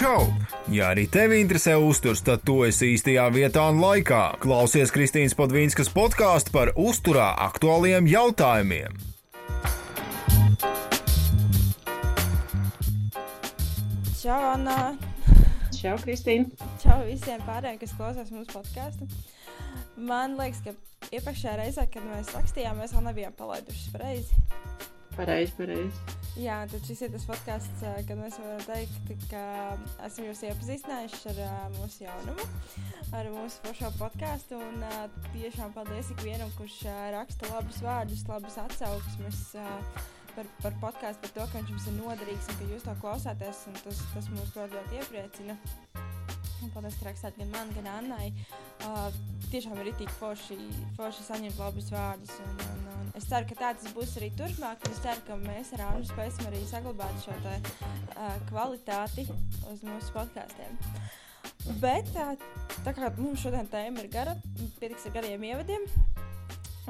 Čau! Ja arī tevi interesē uzturs, tad tu esi īstajā vietā un laikā. Klausies Kristīnas Podvīnskas podkāstu par uzturā aktuāliem jautājumiem. Čau, Anna! Čau, Kristīna! Čau visiem pārējiem, kas klausās mūsu podkāstu. Man liekas, ka iepriekšējā reizē, kad mēs rakstījām, mēs vēl nebijām palaiduši pareizi. Pareizi, pareizi. Jā, tad šis ir tas podkāsts, kad mēs varam teikt, ka esam jūs iepazīstinājuši ar mūsu jaunumu, ar mūsu pašo podkāstu. Un tiešām paldies ikvienam, kurš raksta labus vārdus, labus atsauksmes. Par, par podkāstu, par to, ka viņš mums ir noderīgs un ka jūs to klausāties. Tas, tas mūs ļoti, ļoti iepriecina. Un paldies, ka rakstāt gan man, gan Annai. Uh, tiešām ir itī forši, forši saņemt labus vārdus. Un, un, un es ceru, ka tā tas būs arī turpmāk. Es ceru, ka mēs ar Annu spēsim arī saglabāt šo te, uh, kvalitāti uz mūsu podkāstiem. Bet tā, tā kā mums šodien tēma ir gara, pietiks ar gariem ievadiem.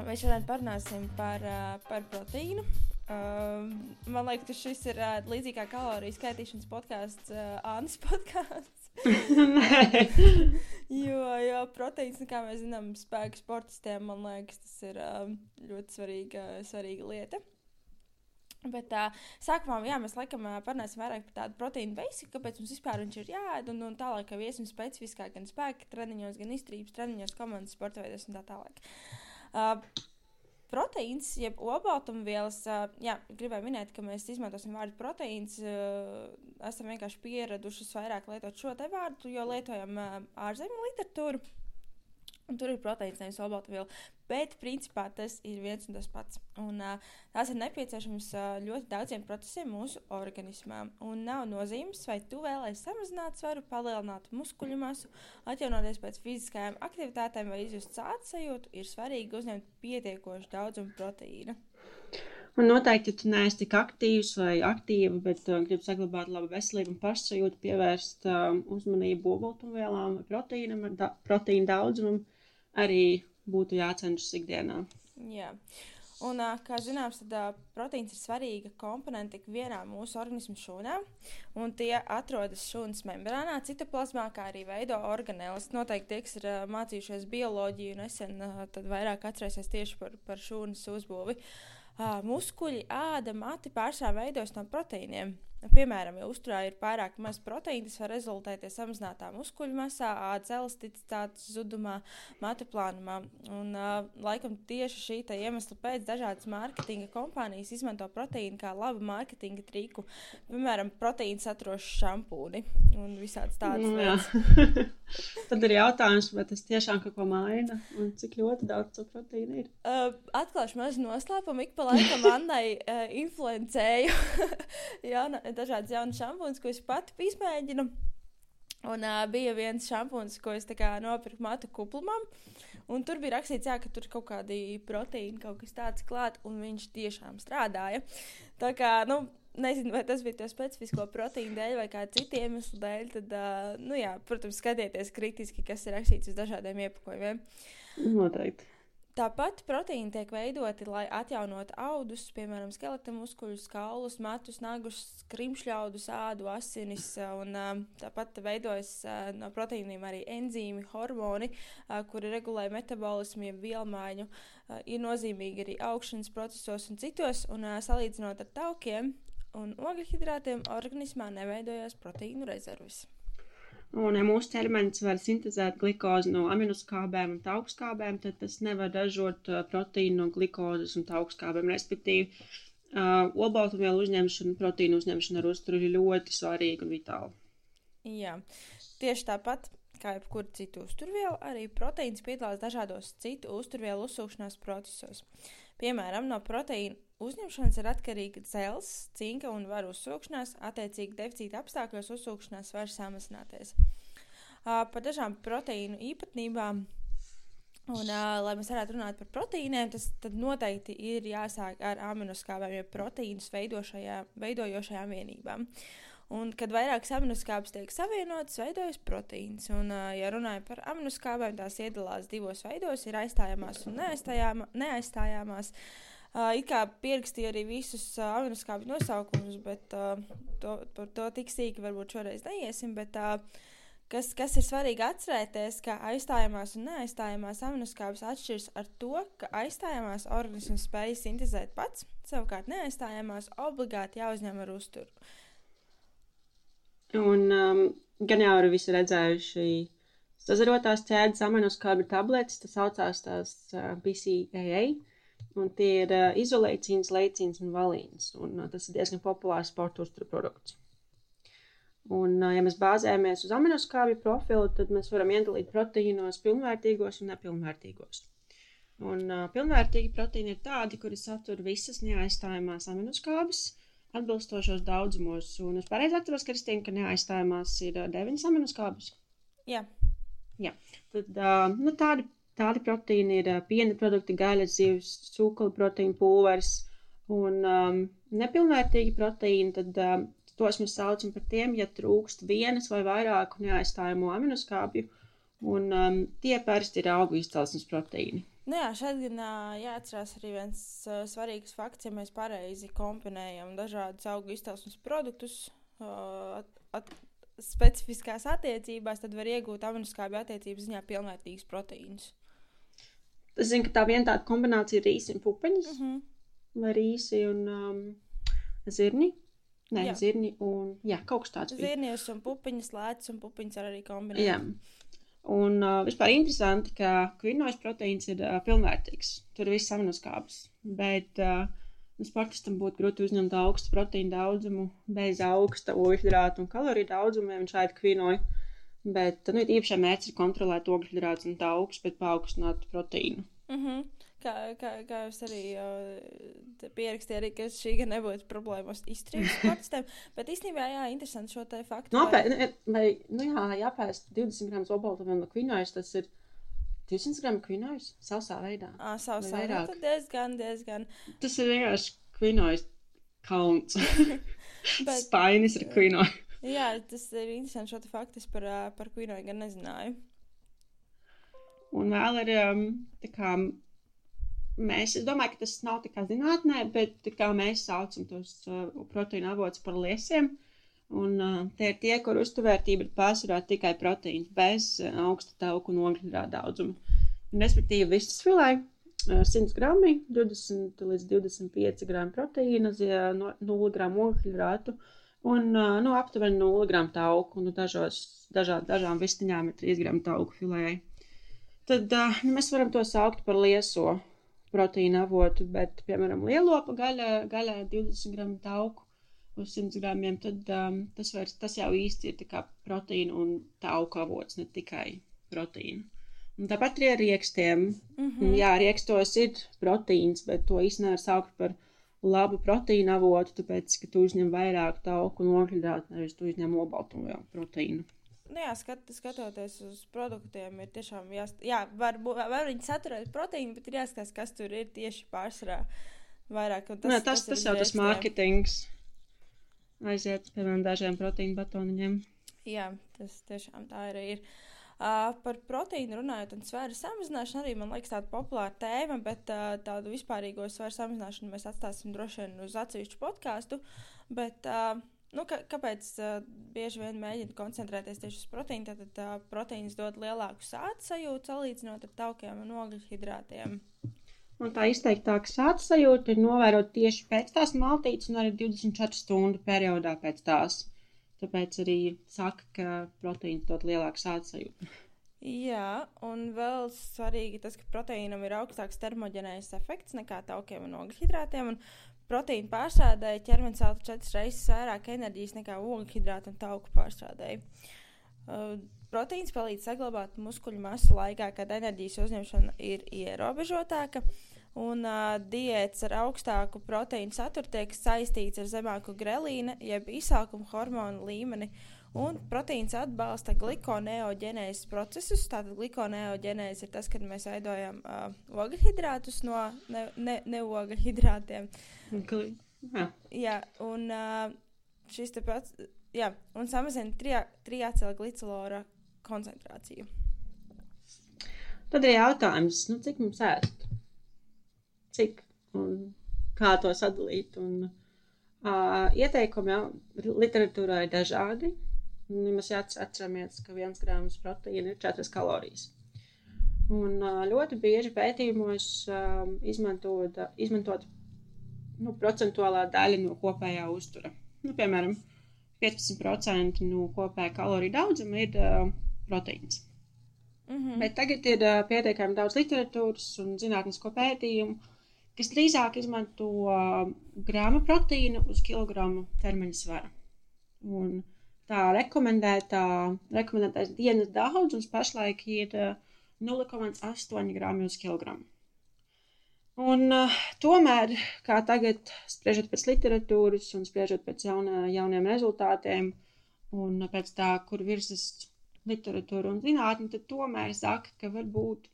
Mēs šodien parunāsim par, par proteīnu. Man liekas, ka šis ir līdzīgi kā kaloriju skaitīšanas podkāsts, Annas podkāsts. Jo, jo proteīns, nu, kā mēs zinām, spēka sportistiem, man liekas, tas ir um, ļoti svarīga, svarīga lieta. Bet uh, sākumā jā, mēs laikam uh, parunāsim vairāk par tādu proteīnu basiku, kāpēc mums vispār viņš ir jāēd, un, un tālāk, ka iesim specifiskāk gan spēka treniņos, gan izturības treniņos, komandas sporta veidos un tā tālāk. Uh, proteīns, jeb olbaltumvielas, jā, gribēju minēt, ka mēs izmantosim vārdu proteīns. Esam vienkārši pieraduši vairāk lietot šo te vārdu, jo lietojam ārzemju literatūru. Un tur ir proteīns, nevis olbaltumviela. Bet, principā, tas ir viens un tas pats. Un, uh, tās ir nepieciešams uh, ļoti daudziem procesiem mūsu organismā. Un nav nozīmes, vai tu vēlēsies samazināt svaru, palielināt muskuļu masu, atjaunoties pēc fiziskajām aktivitātēm vai izjust sāpes sajūtu, ir svarīgi uzņemt pietiekošu daudzumu proteīna. Un noteikti, ja tu neesi tik aktīvs vai aktīva, bet uh, gribi saglabāt labu veselību un pašsajūtu, pievērst uh, uzmanību olbaltumvielām vai proteīnam, da proteīna daudzumam, arī būtu jācenšas ikdienā. Jā. Un, kā zināms, tad proteīns ir svarīga komponente ikvienā mūsu organismu šūnā. Tie atrodas šūnas membrānā, citoplasmā, kā arī veido organēlus. Noteikti tie, kas ir mācījušies bioloģiju, nesen vairāk atcerēsies tieši par, par šūnas uzbūvi. Muskuļi, āda, mati pārsvarā veidojas no proteīniem. Piemēram, ja uzturā ir pārāk maz proteīna, tas var rezultēties samazinātā muskuļu masā, ādas elasticitātes zudumā, matu plānumā. Un, uh, laikam tieši šī iemesla pēc dažādas mārketinga kompānijas izmanto proteīnu kā labu mārketinga triku. Piemēram, proteīna saturošu šampūni un visādas tādas lietas. Tad ir jautājums, vai tas tiešām kaut ko maina un cik ļoti daudz to proteīna ir? Uh, atklāšu mazu noslēpumu. Ik pa laikam Annai uh, influencēju. Jauna, dažādas jaunas šampūnas, ko es pati izmēģinu. Un uh, bija viens šampūns, ko es nopirku matu kuplumam. Un tur bija rakstīts, jā, ka tur kaut kādi proteīni, kaut kas tāds klāts, un viņš tiešām strādāja. Tā kā, nu, nezinu, vai tas bija to specifisko proteīnu dēļ vai kāda cita iemesla dēļ, tad, uh, nu, jā, protams, skatieties kritiski, kas ir rakstīts uz dažādiem iepakojumiem. Noteikti. Tāpat proteīni tiek veidoti, lai atjaunotu audus, piemēram, skeleta muskuļus, kaulus, matus, nagus, krimšļaudus, ādu, asinis. Un, tāpat veidojas no proteīniem arī enzīmi, hormoni, kuri regulē metabolismu, jeb vielmaiņu. Ir nozīmīgi arī augšanas procesos un citos, un salīdzinot ar taukiem un ogļhidrātiem, organismā neveidojās proteīnu rezerves. Un, ja mūsu ķermenis var sintēzēt glukozi no aminoskābēm un augstskābēm, tad tas nevar ražot proteīnu no glukozes un augstskābēm. Respektīvi, uh, olbaltumvielu uzņemšana, proteīnu uzņemšana ar uzturu ir ļoti svarīga un vitāla. Jā, tieši tāpat kā jebkura citu uzturvielu, arī proteīns piedalās dažādos citu uzturvielu uzsūkšanās procesos. Piemēram, no proteīna uzņemšanas ir atkarīga dzelzs, cinka un varu uzsūkšanās, attiecīgi deficīta apstākļos uzsūkšanās var samazināties. Uh, par dažām proteīnu īpatnībām. Un, uh, lai mēs varētu runāt par proteīniem, tas noteikti ir jāsāk ar aminoskābēm, jeb proteīnus veidojošajām vienībām. Un, kad vairākas aminoskābes tiek savienotas, veidojas proteīns. Un, uh, ja runājam par aminoskābēm, tās iedalās divos veidos - ir aizstājamās un neaizstājāmās. neaizstājāmās. Uh, it kā pierakstīju arī visus uh, aminoskābju nosaukumus, bet uh, to, par to tik sīki varbūt šoreiz neiesim. Bet, uh, kas, kas ir svarīgi atcerēties, ka aizstājamās un neaizstājamās aminoskābes atšķiras ar to, ka aizstājamās organisms spēj sintēzēt pats, savukārt neaizstājamās obligāti jāuzņem ar uzturu. Un um, gan jau arī visi redzējuši sazarotās ķēdes aminoskābju tabletes, tas saucās tās uh, BCAA. Un tie ir uh, izolēcīns, leicīns un valīns. Un, uh, tas ir diezgan populārs sporta uzturu produkts. Un, uh, ja mēs bāzējamies uz aminoskābju profilu, tad mēs varam iedalīt proteīnos pilnvērtīgos un nepilnvērtīgos. Un, uh, pilnvērtīgi proteīni ir tādi, kuri satur visas neaizstājamās aminoskābes atbilstošos daudzumos. Un es pareizi atceros, Kristīna, ka neaizstājamās ir uh, deviņas aminoskābes. Jā. Jā. Tad, uh, nu, tādi Tādi proteīni ir piena produkti, gaļas, zivs, cūkoli proteīna pulveris un um, nepilnvērtīgi proteīni. Tad um, tos mēs saucam par tiem, ja trūkst vienas vai vairāku neaizstājamo aminoskābju, un um, tie parasti ir augu izcelsmes proteīni. Nu jā, šeit gan jāatcerās arī viens uh, svarīgs fakts, ja mēs pareizi kombinējam dažādus augu izcelsmes produktus. Uh, at, at, specifiskās attiecībās, tad var iegūt aminoskābju attiecības ziņā pilnvērtīgus proteīnus. Es zinu, ka tā viena tāda kombinācija ir rīsi un pupiņas. Mm -hmm. Vai rīsi un um, zirni. Nē, Jā. zirni un jā, kaut kas tāds. bija. Zirnijas un pupiņas, lētas un pupiņas var arī kombinēt. Jā. Un uh, vispār interesanti, ka kvinojas proteīns ir uh, pilnvērtīgs. Tur viss aminoskābes. Bet uh, nu, sportistam būtu grūti uzņemt augstu proteīnu daudzumu bez augsta ogļhidrātu un kaloriju daudzuma, ja viņš ēd kvinoju. Bet nu, īpašā mērķis ir kontrolēt ogļhidrātus un taukus, bet paaugstināt proteīnu. Mm -hmm. Kā, kā, kā jūs arī uh, pierakstījāt, arī, šī gan nebūtu problēma izturības sportistiem. Bet īstenībā, jā, interesanti šo te faktu. Apē, nu, vai, nu jā, jāpēst 20 gramus obaltumiem no kvinojas, tas ir 200 gramu kvinojas sausā veidā. Ah, vai vairāk? vairāk. Diezgan, diezgan. Tas ir vienkārši kvinojas kauns. Bet, Spainis ir kvinoja. Jā, tas ir interesanti šo faktu. Par, par kvinoju gan nezināju. Un vēl ir tā kā mēs, es domāju, ka tas nav tā kā zinātnē, bet tā kā mēs saucam tos proteīna avotus par liesiem. Un tie ir tie, kur uzturvērtība ir pārsvarā tikai proteīns, bez augsta tauku un ogļhidrātu daudzuma. Respektīvi, vistas filē uh, 100 grami, 20 līdz 25 gramu proteīna, zi- no- 0 gramu ogļhidrātu un uh, nu, aptuveni 0 gramu tauku. Nu, dažos, dažā, dažām vistiņām ir 3 gramu tauku filē. Tad nu, mēs varam to saukt par lieso proteīna avotu, bet, piemēram, lielopa gaļa, gaļā 20 gramu tauku uz 100 gramiem, tad um, tas, vairs, tas jau īsti ir proteīna un tauku avots, ne tikai proteīna. Un tāpat arī ar riekstiem. Mm Mm. Jā, riekstos ir proteīns, bet to īstenībā var saukt par labu proteīna avotu, tāpēc, ka tu uzņem vairāk tauku un ogļhidrātu, nevis tu uzņem olbaltumu jau proteīnu. Nu, jā, skat, skatoties uz produktiem, ir tiešām jāsaka, jā, var, var viņi saturēt proteīnu, bet ir jāskatās, kas tur ir tieši pārsvarā. Vairāk, Tas, Nē, tas, tas, ir tas jau tas mārketings aiziet, piemēram, dažiem proteīna batoniņiem. Jā, tas tiešām tā arī ir. Uh, par proteīnu runājot, un svara samazināšanu arī man liekas tāda populāra tēma, bet uh, tādu vispārīgo svara samazināšanu mēs atstāsim droši vien uz atsevišķu podkāstu. Bet, uh, nu, ka, kāpēc uh, bieži vien mēģina koncentrēties tieši uz proteīnu? Tad uh, proteīns dod lielāku sāpju sajūtu salīdzinot ar taukiem un ogļhidrātiem. Un tā izteiktāka sāta sajūta ir novērot tieši pēc tās maltītes un arī 24 stundu periodā pēc tās. Tāpēc arī saka, ka proteīns dod lielāku sajūtu. Jā, un vēl svarīgi tas, ka proteīnam ir augstāks termoģenēs efekts nekā taukiem un ogļhidrātiem. Un proteīna pārstrādēji ķermenis velta četras reizes vairāk enerģijas nekā ogļhidrātu un tauku pārstrādēji. Uh, proteīns palīdz saglabāt muskuļu masu laikā, kad enerģijas uzņemšana ir ierobežotāka. Un uh, diētas ar augstāku proteīnu saturu tiek saistīts ar zemāku grelīna, jeb izsākuma hormonu līmeni. Un proteīns atbalsta glikoneoģenēzes procesus. Tātad glikoneoģenēze ir tas, kad mēs veidojam uh, ogļhidrātus no neogļhidrātiem. Ne, ne Jā. jā, un uh, šis te pats, jā, un samazina trijā, trijācela glicelora koncentrāciju. Tad ir jautājums, nu, cik mums ēst? Cik? Un kā to sadalīt. Un, uh, ieteikumi jau literatūrā ir dažādi. Un mēs atceramies, ka viens grāmatas proteīna ir 4 kalorijas. Un uh, ļoti bieži pētījumos um, izmantot, izmantot nu, procentuālā daļa no kopējā uztura. Nu, piemēram, 15% no kopējā kaloriju daudzuma ir uh, proteīns. Mm -hmm. Bet tagad ir uh, pietiekami daudz literatūras un zinātnisko pētījumu, kas drīzāk izmanto uh, grāma proteīnu uz kilogramu ķermeņa svara. Un tā rekomendētā, rekomendētais dienas daudzums pašlaik ir uh, 0,8 gramu uz kilogramu. Un, uh, tomēr, kā tagad, spriežot pēc literatūras un spriežot pēc jaunā, jauniem rezultātiem, un pēc tā, kur virzas literatūra un zinātne, tad tomēr saka, ka varbūt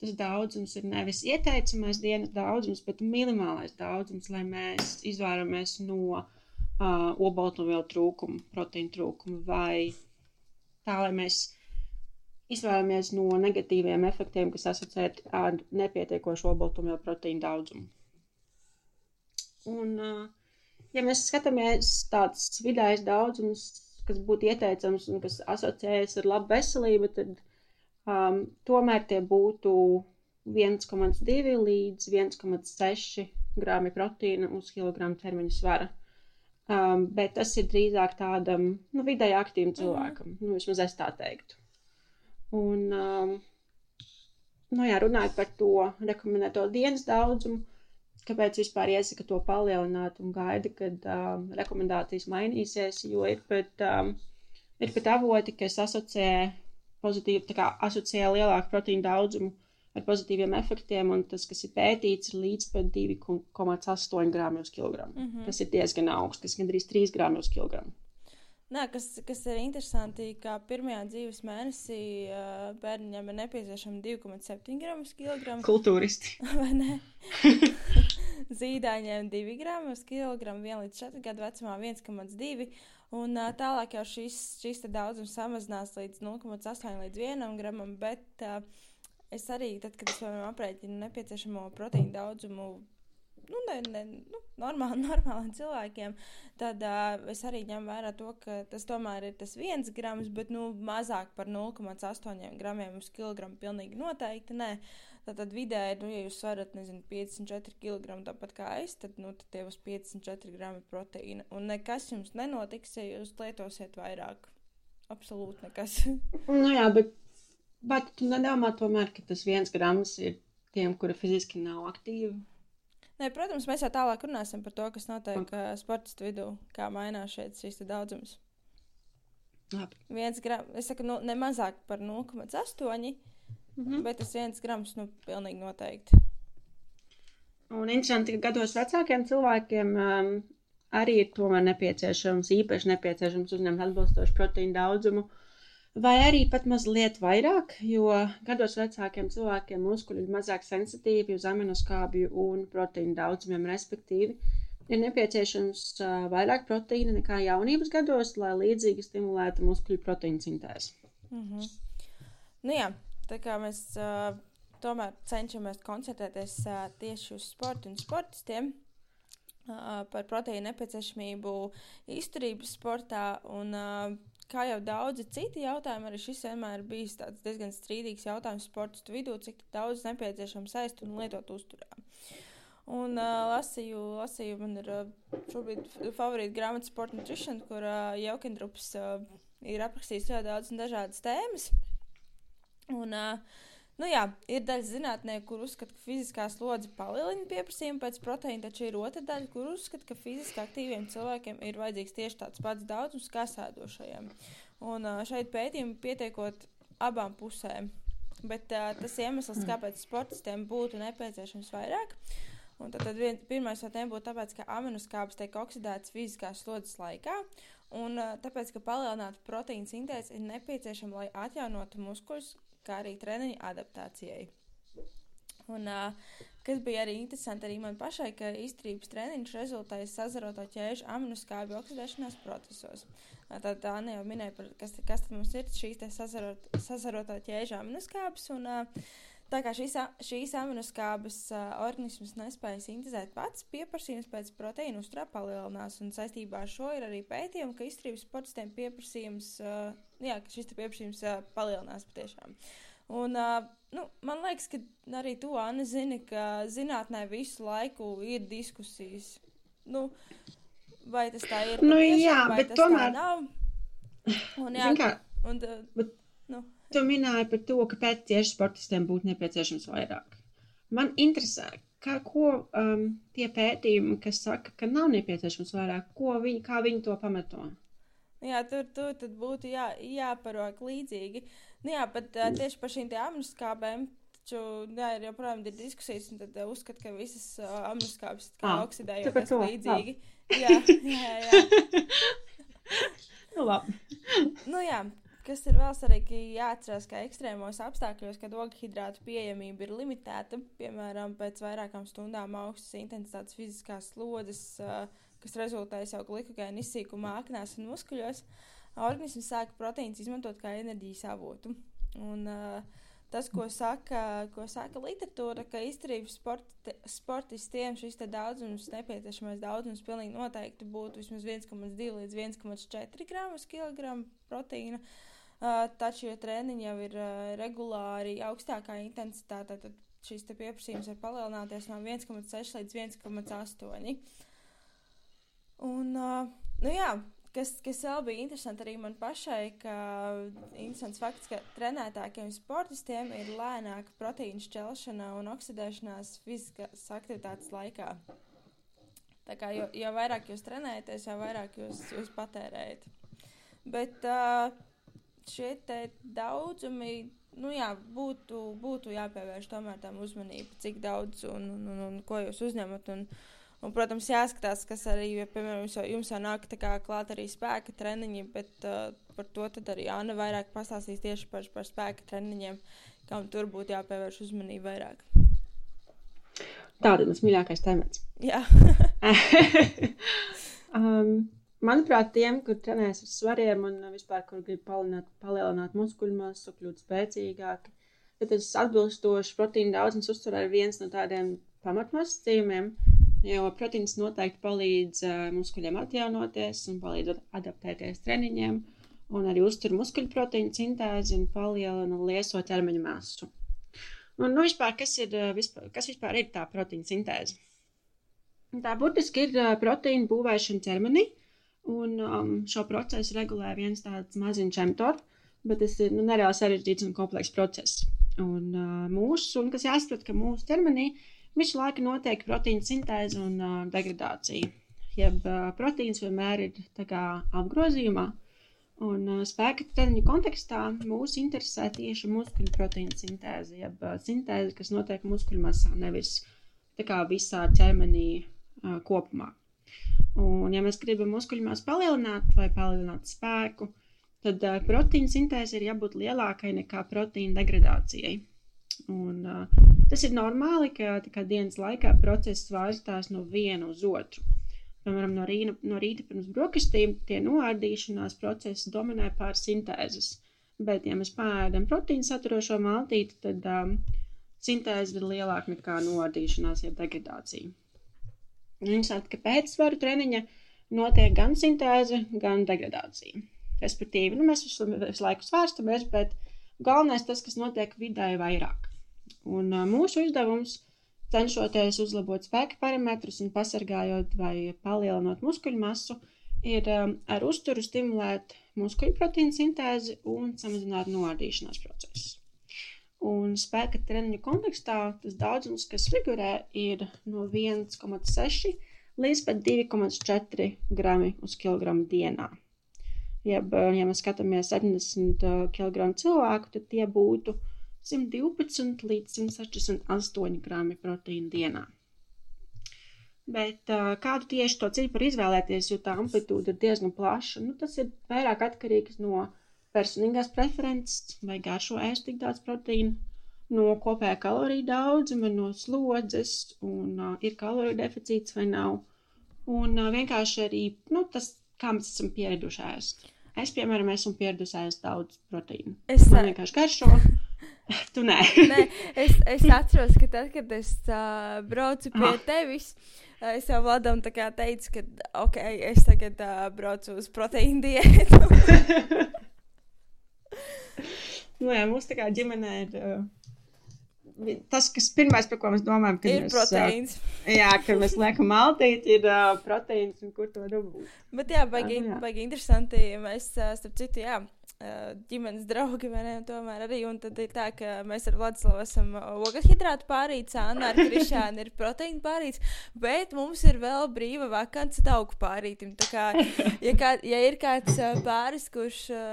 tas daudzums ir nevis ieteicamais dienas daudzums, bet minimālais daudzums, lai mēs izvairamies no uh, obaltumvielu trūkuma, proteīna trūkuma, vai tā, lai mēs izvairamies no negatīviem efektiem, kas asociēti ar nepietiekošu obaltumvielu proteīnu daudzumu. Un, ja mēs skatāmies tāds vidējs daudzums, kas būtu ieteicams un kas asociējas ar labu veselību, tad um, tomēr tie būtu 1,2 līdz 1,6 grāmi proteīna uz kilogramu ķermeņa svara. Um, bet tas ir drīzāk tādam nu, vidēji aktīvam mhm. cilvēkam. Mm nu, vismaz es tā teiktu. Un, um, nu jā, runājot par to rekomendēto dienas daudzumu, kāpēc vispār iesaka to palielināt un gaida, kad um, rekomendācijas mainīsies, jo ir pat, um, ir pat avoti, kas asociē pozitīvu, tā kā asociē lielāku proteīnu daudzumu ar pozitīviem efektiem, un tas, kas ir pētīts, ir līdz pat 2,8 grāmi uz kilogramu. Mm -hmm. Tas ir diezgan augsts, kas gandrīz 3 grāmi uz kilogramu. Nē, kas, kas ir interesanti, ka pirmajā dzīves mēnesī uh, bērnam ir nepieciešama 2,7 gramus kilogramu. Kultūristi. Vai ne? Zīdaiņiem 2 gramu uz kilogramu, 1 līdz 4 gadu vecumā 1,2. Un uh, tālāk jau šis, šis daudzums samazinās līdz 0,8 līdz 1 gramam, bet uh, es arī, tad, kad es piemēram aprēķinu nepieciešamo proteīnu daudzumu nu, ne, ne, nu, normāli, normāliem cilvēkiem, tad uh, es arī ņemu vērā to, ka tas tomēr ir tas viens grams, bet nu, mazāk par 0,8 gramiem uz kilogramu pilnīgi noteikti nē. Tātad vidēji, nu, ja jūs varat, nezinu, 54 kg tāpat kā es, tad, nu, tad tie būs 54 grami proteīna. Un nekas jums nenotiks, ja jūs lietosiet vairāk. Absolūti nekas. nu jā, bet, bet tu nedomā tomēr, ka tas viens grams ir tiem, kuri fiziski nav aktīvi. Nē, protams, mēs jau tālāk runāsim par to, kas notiek uh, sportistu vidū, kā mainās šeit šīs daudzums. Labi. Viens grams, es saku, nu, ne mazāk par 0,8, mm -hmm. bet tas viens grams, nu, pilnīgi noteikti. Un interesanti, ka gados vecākiem cilvēkiem um, arī ir tomēr nepieciešams, īpaši nepieciešams uzņemt atbilstošu proteīnu daudzumu. Vai arī pat mazliet vairāk, jo gados vecākiem cilvēkiem muskuļi ir mazāk sensitīvi uz aminoskābju un proteīnu daudzumiem, respektīvi. Ir nepieciešams uh, vairāk proteīna nekā jaunības gados, lai līdzīgi stimulētu muskuļu proteīnu sintēzi. Mm -hmm. nu, jā, tā kā mēs uh, tomēr cenšamies koncentrēties uh, tieši uz sportu un sportistiem, uh, par proteīnu nepieciešamību izturības sportā. Un, uh, kā jau daudzi citi jautājumi, arī šis vienmēr ir bijis diezgan strīdīgs jautājums sportistu vidū, cik daudz nepieciešams ēst un lietot uzturā. Un uh, lasīju, lasīju, man ir uh, šobrīd favorīta grāmata Sport Nutrition, kur uh, Jaukendrups uh, ir aprakstījis ļoti daudz dažādas tēmas. Un, uh, Nu jā, ir daļa zinātnieku, kur uzskata, ka fiziskā slodze palielina pieprasījumu pēc proteīna, taču ir otra daļa, kur uzskata, ka fiziski aktīviem cilvēkiem ir vajadzīgs tieši tāds pats daudzums kā sēdošajiem. Un šeit pētījumi pietiekot abām pusēm. Bet uh, tas iemesls, kāpēc sportistiem būtu nepieciešams vairāk, un tad, tad vien, pirmais no tiem būtu tāpēc, ka aminoskābes tiek oksidētas fiziskās slodzes laikā, un uh, tāpēc, ka palielināta proteīna sintēze ir nepieciešama, lai atjaunotu muskuļus, kā arī treniņa adaptācijai. Un, kas bija arī interesanti arī man pašai, ka izturības treniņš rezultēja sazaroto ķēžu aminoskābju oksidēšanās procesos. Tad Anna jau minēja, par, kas, kas tad mums ir šīs sazarot, sazaroto ķēžu aminoskābes. Un, uh, Tā kā šīs, šīs aminoskābes uh, organisms nespēja sintēzēt pats, pieprasījums pēc proteīnu uzturā palielinās. Un saistībā ar šo ir arī pētījumi, ka izturības sportistiem pieprasījums, uh, jā, ka šis pieprasījums uh, palielinās patiešām. Un, uh, nu, man liekas, ka arī tu, Anna, zini, ka zinātnē visu laiku ir diskusijas. Nu, vai tas tā ir? Nu, patiešām, jā, bet tomēr-? Un, jā, Zini kā, un, uh, Bet- nu, Tu minēji par to, kāpēc tieši sportistiem būtu nepieciešams vairāk. Man interesē, kā, ko um, tie pētījumi, kas saka, ka nav nepieciešams vairāk, ko viņi, kā viņi to pamato. Jā, tur, tur būtu jā, jāparok līdzīgi. Nu, jā, bet uh, tieši par šīm aminoskābēm. Taču, jā, ir joprojām ir diskusijas, un tad uh, uzskata, ka visas uh, aminoskābes Ā, ah, oksidējoties to, līdzīgi. Jā, jā, jā. Nu, labi. Nu, jā. Kas ir vēl svarīgi, jāatcerās, ka ekstrēmos apstākļos, kad ogļhidrātu pieejamība ir limitēta, piemēram, pēc vairākām stundām augstas intensitātes fiziskās slodzes, kas rezultējas jau glikogēna izsīkumā, aknās un muskuļos, organisms sāk proteīns izmantot kā enerģijas avotu. Un, tas, ko saka, ko saka literatūra, ka izturības sporti, sportistiem šis daudzums, nepieciešamais daudzums, pilnīgi noteikti būtu vismaz 1,2 līdz 1,4 gramus kilogramu proteīna. Uh, taču, ja treniņi jau ir regulāri augstākā intensitātē, tad šis pieprasījums var palielināties no 1,6 līdz 1,8. Un, nu jā, kas, kas vēl bija interesanti arī man pašai, ka interesants fakts, ka trenētākiem sportistiem ir lēnāka proteīna šķelšana un oksidēšanās fiziskās aktivitātes laikā. Tā kā jo, jo vairāk jūs trenējaties, jo vairāk jūs, jūs patērējat. Bet uh, šie daudzumi, nu jā, būtu, būtu jāpievērš tomēr tam uzmanība, cik daudz un, un, un, un ko jūs uzņemat. Un, un, protams, jāskatās, kas arī, ja, piemēram, jums jau, jums jau nāk klāt arī spēka treniņi, bet uh, par to arī Anna vairāk pastāstīs tieši par, par spēka treniņiem, kam tur būtu jāpievērš uzmanība vairāk. Tāda ir mans mīļākais temats. Jā, um, manuprāt, tiem, kur trenējas ar svariem un uh, vispār, kur grib palielināt, palielināt muskuļu masu, kļūt spēcīgāki, tad tas atbilstošs proteīna daudzums uzturē ir viens no tādiem pamatnosacījumiem, jo proteīns noteikti palīdz uh, muskuļiem atjaunoties un palīdz ad- adaptēties treniņiem, un arī uztur muskuļu proteīnu sintēzi un palielina lieso ķermeņa masu. Un, nu, vispār, kas, ir, uh, vispār, kas vispār ir tā proteīna sintēze? Tā burtiski ir uh, proteīna būvēšana ķermenī, un um, šo procesu regulē viens tāds maziņš mTOR, bet tas ir nu, nereāli sarežģīts un komplekss process. Un uh, mūsu, un kas jāsaprot, ka mūsu ķermenī visu laiku notiek proteīna sintēze un uh, degradācija. Jeb uh, proteīns vienmēr ir kā apgrozījumā, un uh, spēka treniņu kontekstā mūs interesē tieši muskuļu proteīna sintēze, jeb uh, sintēze, kas notiek muskuļu masā, nevis kā visā ķermenī uh, kopumā. Un, ja mēs gribam muskuļus palielināt vai palielināt spēku, tad uh, proteīna sintēze ir jābūt lielākai nekā proteīna degradācijai. Un, uh, tas ir normāli, ka kā, dienas laikā process vārstās no viena uz otru. Piemēram, no, rīna, no rīta pirms brokastīm tie noārdīšanās procesi dominē pār sintēzes. Bet, ja mēs pēdam proteīnu saturošo maltīti, tad um, sintēze ir lielāka nekā noārdīšanās, jeb degradācija. Interesanti, ka pēc svaru treniņa notiek gan sintēze, gan degradācija. Respektīvi, nu, mēs visu, visu laiku svērstamies, bet galvenais tas, kas notiek vidē vairāk. Un mūsu uzdevums, cenšoties uzlabot spēka parametrus un pasargājot vai palielinot muskuļu masu, ir ar uzturu stimulēt muskuļu proteīnu sintēzi un samazināt noārdīšanās procesu. Un spēka treniņu kontekstā tas daudzums, kas figurē, ir no 1,6 līdz pat 2,4 grami uz kilogramu dienā. Jeb, ja mēs skatāmies 70 kg cilvēku, tad tie būtu 112 līdz 168 grami proteīna dienā. Bet kādu tieši to ciparu izvēlēties, jo tā amplitūda ir diezgan plaša, nu, tas ir vairāk atkarīgs no personīgās preferences, vai garšo ēst tik daudz proteīna, no kopējā kaloriju daudzuma, no slodzes, un uh, ir kaloriju deficīts vai nav. Un uh, vienkārši arī nu, tas, kā mēs esam pieraduši ēst. Es, piemēram, esmu pieradusi ēst daudz proteīnu. Es, Man vienkārši garšo, Tu nē. Nē, es, es atceros, ka tad, kad es uh, braucu pie Ah. tevis, uh, es jau Vladam teicu, ka, ok, es tagad uh, braucu uz proteīnu diētu. Nu, jā, mums tā kā ģimenē ir. Uh, tas, kas pirmais, par ko mēs domājam, kad ir mēs, proteīns. Uh, jā, kad mēs liekam maltīt, ir uh, proteīns un kur to dabūt. Bet jā, baigi, Ah, nu jā. baigi interesanti. Mēs, ā, starp citu, jā, ģimenes draugi, vai ne, tomēr arī. Un tad ir tā, ka mēs ar Vladislavu esam hidrātu pārīts, Anna ar Krišānu ir proteīna pārīts, bet mums ir vēl brīva vakance tauku pārītim. Tā kā, ja, kā, ja ir kāds pāris, kurš ā,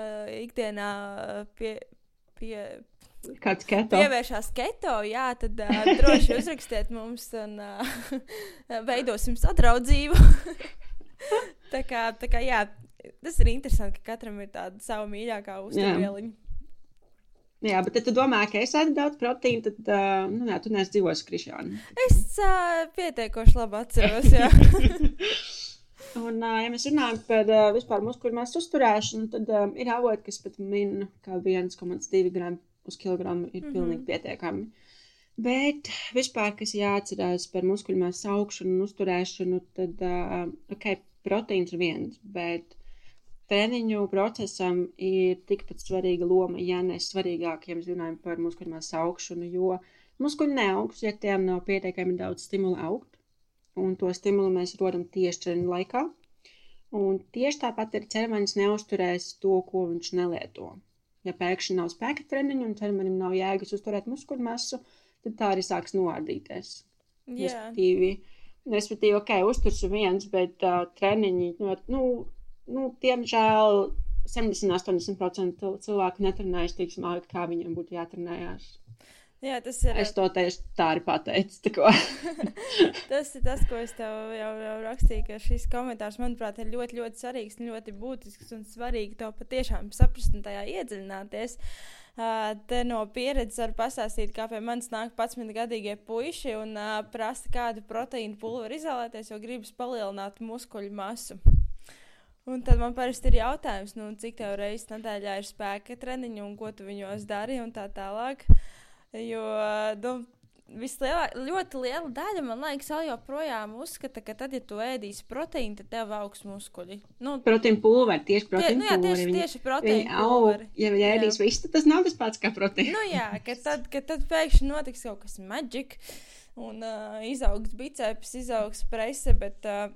ikdienā pie. Pie, Kāds keto. pievēršās keto, jā, tad uh, droši uzrakstiet mums un uh, veidosim sadraudzību. tā, kā, tā kā, jā, tas ir interesanti, ka katram ir tāda sava mīļākā uzturvieliņa. Jā, bet tu domā, ka es ēdu daudz proteīnu, tad, uh, nu, jā, tu neesi dzīvojis Krišānu. Es uh, pietiekoši labi atceros, jā. Un, ja mēs runājam par vispār muskuļu masu uzturēšanu, tad um, ir avoti, kas pat min, ka 1,2 gramu uz kilogramu ir mm. -hmm. pilnīgi pietiekami. Bet vispār, kas jāatcerās par muskuļu masu augšanu un uzturēšanu, tad, uh, ok, proteīns ir viens, bet treniņu procesam ir tikpat svarīga loma, ja ne svarīgāk, ja mēs runājam par muskuļu masu augšanu, jo muskuļi neaugs, ja tiem nav pietiekami daudz stimulu augt un to stimulu mēs rodam tieši treniņa laikā. Un tieši tāpat ir ķermenis neusturēs to, ko viņš nelieto. Ja pēkšņi nav spēka treniņa un ķermenim nav jēgas uzturēt muskuļu masu, tad tā arī sāks noārdīties. jā. Respektīvi, respektīvi, ok, uzturs ir viens, bet uh, treniņi, nu, nu, nu diemžēl 70-80% cilvēku netrenējas tik smagi, kā viņiem būtu jātrenējās. Jā, tas ir. Es to tieši tā arī pateicu. tā. Tas ir tas, ko es tev jau, jau rakstīju, ka šis komentārs, manuprāt, ir ļoti, ļoti svarīgs, un ļoti būtisks un svarīgi to patiešām saprast un tajā iedziļināties. Uh, te no pieredzes var pastāstīt, kā pie manis nāk 11-gadīgie puiši un uh, prasa, kādu proteīnu pulveri izvēlēties, jo gribas palielināt muskuļu masu. Un tad man parasti ir jautājums, nu, cik tev reizes nedēļā ir spēka treniņi un ko tu viņos dari un tā tālāk. Jo nu, vislielā, ļoti liela daļa man liekas, joprojām uzskata, ka tad, ja tu ēdīsi proteīnu, tad tev augs muskuļi. Nu, Proteīna pulveri, tieši tie, proteīna nu, jā, tieši, pulveri. tieši proteīna pulveri. ja viņi ēdīs visu, tad tas nav tas pats kā proteīns. Nu, jā, ka tad, ka tad pēkšņi notiks kaut kas maģisks, un uh, izaugs biceps, izaugs prese, bet uh,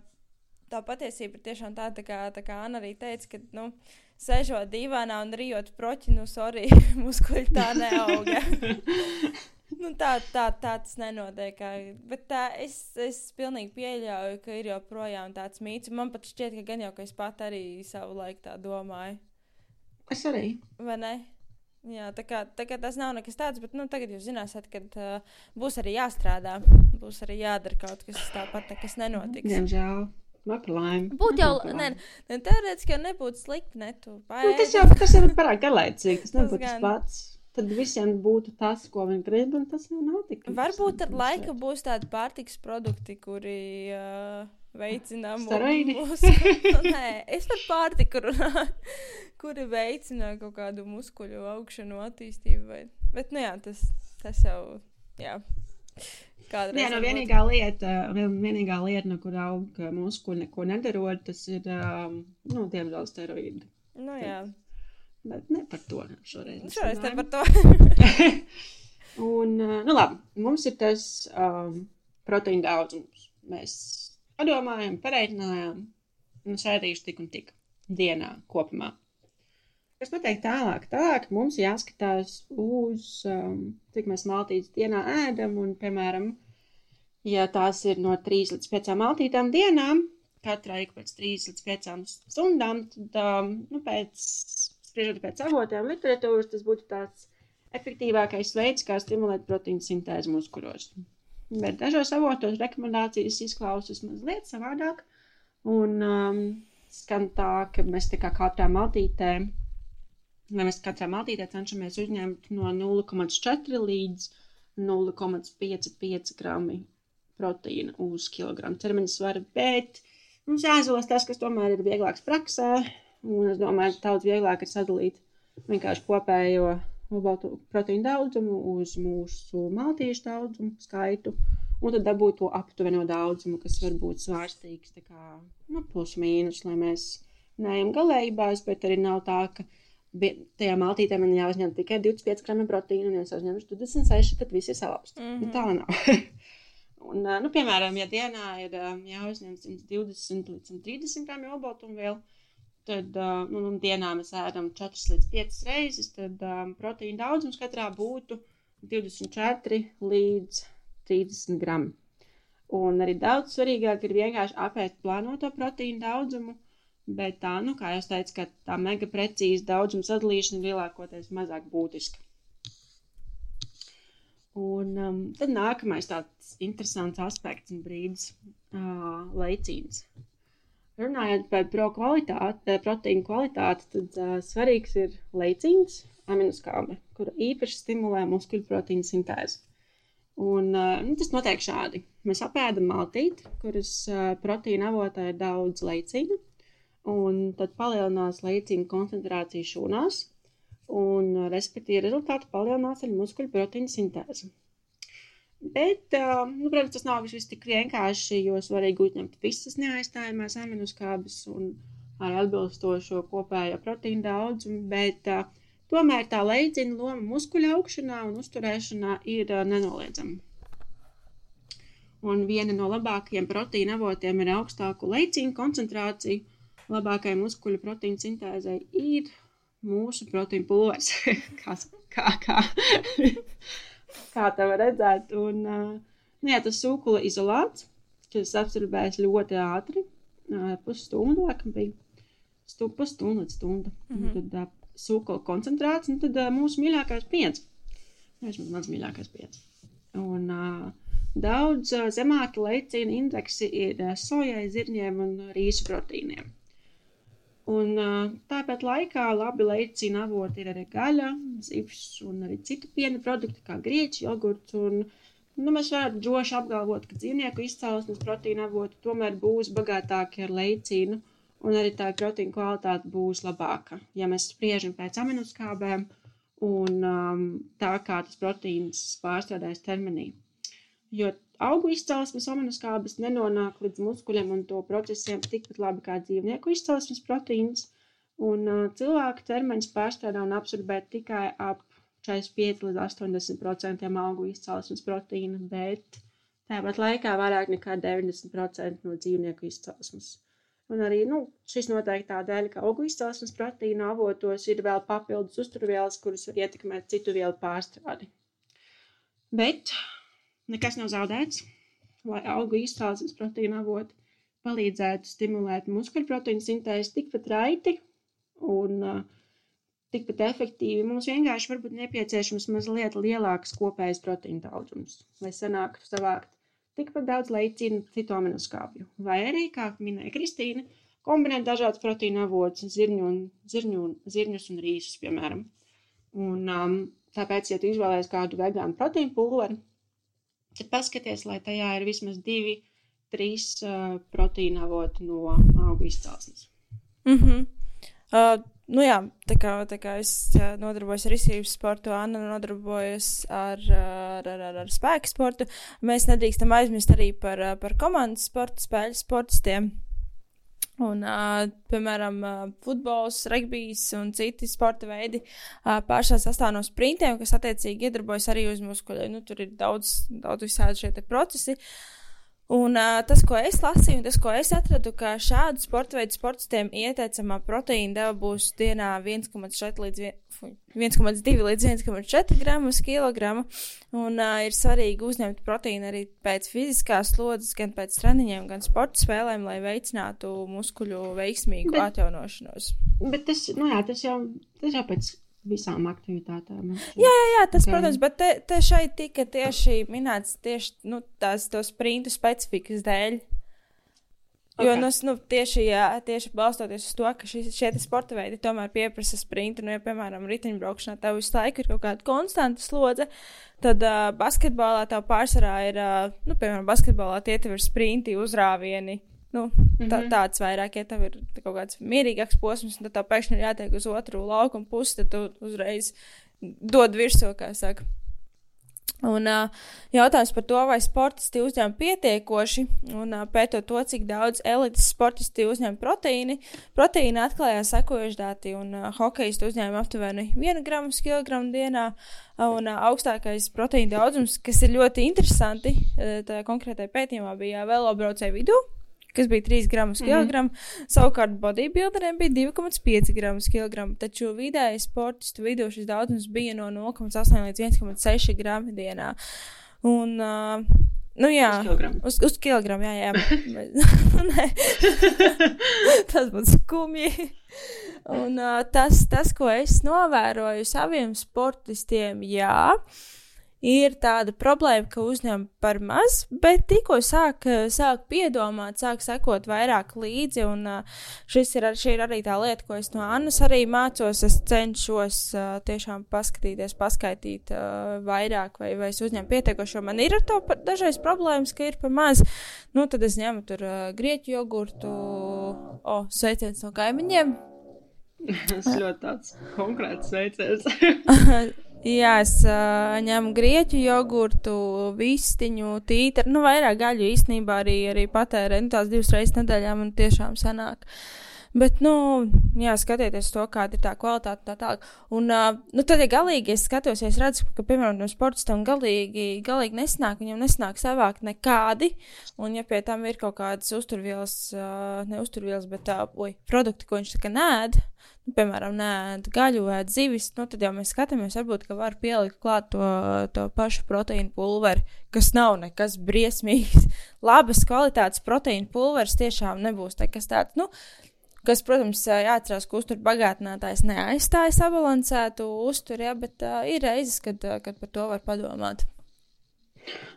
tā patiesība ir tiešām tā, tā kā, tā kā Anna arī teica, ka, nu, sēžot divānā un rijot proķi, nu, sorry, muskuļi tā neauga. nu, tā, tā, tā tas nenotiek. Bet tā, es, es pilnīgi pieļauju, ka ir joprojām tāds mīts. Man pat šķiet, ka gan jau, ka es pat arī savu laiku tā domāju. Es arī. Vai ne? Jā, tā kā, tā kā tas nav nekas tāds, bet nu, tagad jūs zināsiet, ka uh, būs arī jāstrādā. Būs arī jādara kaut kas tāpat, nekas nenotiks. Diemžēl. Būtu jau, laimi. ne teorētiski jau nebūtu slikti, ne tu Nu, tas jau tas jau ir parāk garlaicīgi. Tas nebūtu tas pats. Tad visiem būtu tas, ko viņi grib, un tas jau nav tik. Varbūt ar laiku būs tādi pārtiks produkti, kuri uh, Steroīdi? mūsu. Nē, es par pārtiku runāju, kuri veicina kaut kādu muskuļu augšanu, attīstību. Vai... Bet, nu jā, tas, tas jau, jā. Jā, no varbūt- vienīgā lieta, vien- vienīgā lieta, no kur aug muskuļi neko nedarot, tas ir, um, nu, diemžēl, steroīdi. Nu jā, Bet ne par to šoreiz. mēs šoreiz runājam. par to. Un, uh, nu labi, mums ir tas um, proteīna daudzums. Mēs padomājam, pareizinājām, un sēdīšu tik un tik dienā kopumā. Kas pateikt tālāk? Tālāk mums jāskatās uz, um, cik mēs maltītes dienā ēdam, un, piemēram, ja tās ir no 3 līdz 5 maltītām dienām, katrai ik pēc 3 līdz 5 stundām, tad, um, nu, pēc, spriežot pēc avotiem literatūras, tas būtu tāds efektīvākais veids, kā stimulēt proteīnu sintēzi muskuļos. Bet dažos avotos rekomendācijas izklausās mazliet savādāk. Un um, skan tā, ka mēs tā kā katrā maltītē, vai mēs katrā maltītē cenšamies uzņemt no 0,4 līdz 0,55 grami proteīna uz kilogramu ķermeņa svara. Bet mums jāizvēlas tas, kas tomēr ir vieglāks praksē. Un es domāju, ka daudz vieglāk ir sadalīt vienkārši kopējo obaltu proteīnu daudzumu uz mūsu maltīšu daudzumu skaitu, un tad dabūt to aptuveno daudzumu, kas var būt svārstīgs, kā nu, plus mīnus, lai mēs neejam galējībās, bet arī nav tā, ka tajā maltītē man jāuzņem tikai 25 gramu proteīna, un ja es uzņemu 26, tad viss ir salapst. Mm -hmm. Tā nav. un, nu, piemēram, ja dienā ir jāuzņem 120 līdz 130 gramu obaltumvielu, tad nu, nu, dienā mēs ēdam 4 līdz 5 reizes, tad um, proteīna daudzums katrā būtu 24 līdz 30 gramu. Un arī daudz svarīgāk ir vienkārši apēst plānoto proteīnu daudzumu, bet tā, nu, kā jau teicu, ka tā mega precīza daudzuma sadalīšana lielākoties mazāk būtiska. Un um, tad nākamais tāds interesants aspekts un brīdis uh, - leicīns. Runājot par pro kvalitāti, proteīnu kvalitāti, tad uh, svarīgs ir leicīns, aminoskābe, kura īpaši stimulē muskuļu proteīnu sintēzi. Un, nu, tas notiek šādi. Mēs apēdam maltīti, kuras proteīna avotā ir daudz leicīna, un tad palielinās leicīna koncentrācija šūnās, un, respektīvi, rezultāti palielinās arī muskuļu proteīnu sintēzi. Bet, nu, protams, tas nav viss tik vienkārši, jo svarīgi uzņemt visas neaizstājamās aminoskābes un ar atbilstošo kopējo proteīnu daudzumu, bet uh, tomēr tā leidzina loma muskuļu augšanā un uzturēšanā ir uh, nenoliedzama. Un viena no labākajiem proteīna avotiem ir augstāku leicīnu koncentrāciju. Labākajai muskuļu proteīna sintēzei ir mūsu proteīna pulvers. kā, kā, kā kā tā var redzēt. Un, nu, jā, tas sūkula izolāts, kas apsirbēs ļoti ātri, pusstundu, laikam bija. Stu, pusstundu līdz stunda. Mm -hmm. Tad sūkula koncentrēts, un tad mūsu mīļākais piens. Vismaz mans mīļākais piens. Un uh, daudz zemāki leicina indeksi ir sojai, zirņiem un rīsu proteīniem. Un tāpat laikā labi leicina avoti ir arī gaļa, zivs un arī citu piena produkti, kā grieķis, jogurts. Un, nu, mēs varam droši apgalvot, ka dzīvnieku izcelsmes proteīna avoti tomēr būs bagātāki ar leicinu, un arī tā proteīna kvalitāte būs labāka. Ja mēs spriežam pēc aminoskābēm un um, tā, kā tas proteīns pārstrādājas ķermenī. Jo augu izcelsmes aminoskābes nenonāk līdz muskuļiem un to procesiem tikpat labi kā dzīvnieku izcelsmes proteīns. Un cilvēka ķermenis pārstrādā un absorbē tikai ap 45 līdz 80% augu izcelsmes proteīna, bet tāpat laikā vairāk nekā 90% no dzīvnieku izcelsmes. Un arī nu, šis noteikti tādēļ, ka augu izcelsmes proteīna avotos ir vēl papildus uzturvielas, kuras var ietekmēt citu vielu pārstrādi. Bet nekas nav zaudēts, lai augu izcelsmes proteīna avoti palīdzētu stimulēt muskuļu proteīnu sintēzi tikpat raiti un uh, tikpat efektīvi. Mums vienkārši varbūt nepieciešams mazliet lielāks kopējs proteīna daudzums, lai sanāktu savākt tikpat daudz leicinu, citu aminoskābju. Vai arī, kā minēja Kristīna, kombinēt dažādas proteīna avotus, zirņu un, zirņu zirņus un rīsus, piemēram. Un, um, tāpēc, ja tu izvēlējies kādu vegānu proteīnu pulveri, tad paskaties, lai tajā ir vismaz divi, trīs uh, proteīna avoti no augu izcelsmes. Mm -hmm. uh, nu jā, tā kā, tā kā es uh, nodarbojos ar izcīņas sportu, Anna nodarbojas ar, ar, ar, ar, ar spēku sportu. Mēs nedrīkstam aizmirst arī par, par komandas sportu, spēļu sportistiem. Un, uh, piemēram, uh, futbols, regbijs un citi sporta veidi uh, pārsvarā sastāv no sprintiem, kas attiecīgi iedarbojas arī uz muskuļiem. Nu, tur ir daudz, daudz visādi šie procesi. Uh, Un uh, tas, ko es lasīju, un tas, ko es atradu, ka šādu sporta veidu sportistiem ieteicamā proteīna deva būs dienā 1,4 līdz 1,2 līdz 1,4 gramus kilogramu. Un uh, ir svarīgi uzņemt proteīnu arī pēc fiziskās slodzes, gan pēc treniņiem, gan sporta spēlēm, lai veicinātu muskuļu veiksmīgu bet, atjaunošanos. Bet tas, nu jā, tas jau, tas jau pēc visām aktivitātēm. Jā, jā, jā tas, okay. protams, bet te, te šeit tika tieši minēts tieši nu, tās sprintu specifikas dēļ. Okay. Jo nu, nu, tieši, jā, tieši balstoties uz to, ka šis, šie sporta veidi tomēr pieprasa sprintu, nu, ja, piemēram, riteņbraukšanā tev visu laiku ir kaut kāda konstanta slodze, tad uh, basketbolā tev pārsvarā ir, uh, nu, piemēram, basketbolā tie tev ir sprinti, uzrāvieni, Nu, tā, -hmm. Tāds vairāk, ja tev ir kaut kāds mierīgāks posms, un tad tev pēkšņi ir jātiek uz otru laukumu pusi, tad tu uzreiz dod virsū, kā saka. Un uh, jautājums par to, vai sportisti uzņem pietiekoši, un uh, pētot to, cik daudz elites sportisti uzņem proteīni, proteīna atklājās sekojuši dati, un uh, hokeisti uzņēma aptuveni 1 gramu uz kilogramu dienā, uh, un uh, augstākais proteīna daudzums, kas ir ļoti interesanti, uh, tajā konkrētajā pētījumā bija velobraucēju vidū, kas bija 3 gramus mm -hmm. kilogramu. Savukārt bodybuilderiem bija 2,5 gramus kilogramu, taču vidēji sportistu vidū šis daudzums bija no 0,8 līdz 1,6 gramu dienā. Un, uh, Nu, jā, uz kilogramu. Uz, uz kilogramu, jā, jā. tas būtu skumji. Un uh, tas, tas, ko es novēroju saviem sportistiem, jā. Uh, ir tāda problēma, ka uzņem par maz, bet tikko sāk, sāk piedomāt, sāk sekot vairāk līdzi. Un šis ir, šī ir arī tā lieta, ko es no Annas arī mācos. Es cenšos tiešām paskatīties, paskaitīt vairāk, vai, vai es uzņemu pietiekošo. Man ir ar to dažreiz problēmas, ka ir par maz. Nu, tad es ņemu tur grieķu jogurtu, o, sveiciens no kaimiņiem. Tas ļoti tāds konkrēts sveiciens. Jā, es uh, ņemu grieķu jogurtu, vistiņu, tītru, nu, vairāk gaļu īstenībā arī, arī patērēju nu, tās divas reizes nedēļā man tiešām sanāk. Bet, nu, jā, skatieties to, kāda ir tā kvalitāte, tā tālāk. Un, uh, nu, tad, ja galīgi es skatos, ja es redzu, ka, piemēram, no sportistam galīgi, galīgi nesnāk, viņam nesnāk savākt nekādi, un ja pie tam ir kaut kādas uzturvielas, uh, ne uzturvielas, bet tā, oi, produkti, ko viņš tā kā nēd, nu, piemēram, nē, gaļu vai zivis, nu, tad jau mēs skatāmies, varbūt, ka var pielikt klāt to, to pašu proteīnu pulveri, kas nav nekas briesmīgs. Labas kvalitātes proteīna pulveris tiešām nebūs nekas tāds, nu, kas, protams, jāatcerās, ka uztur bagātinātājs neaizstāja sabalansētu uzturu, ja, bet uh, ir reizes, kad, kad par to var padomāt.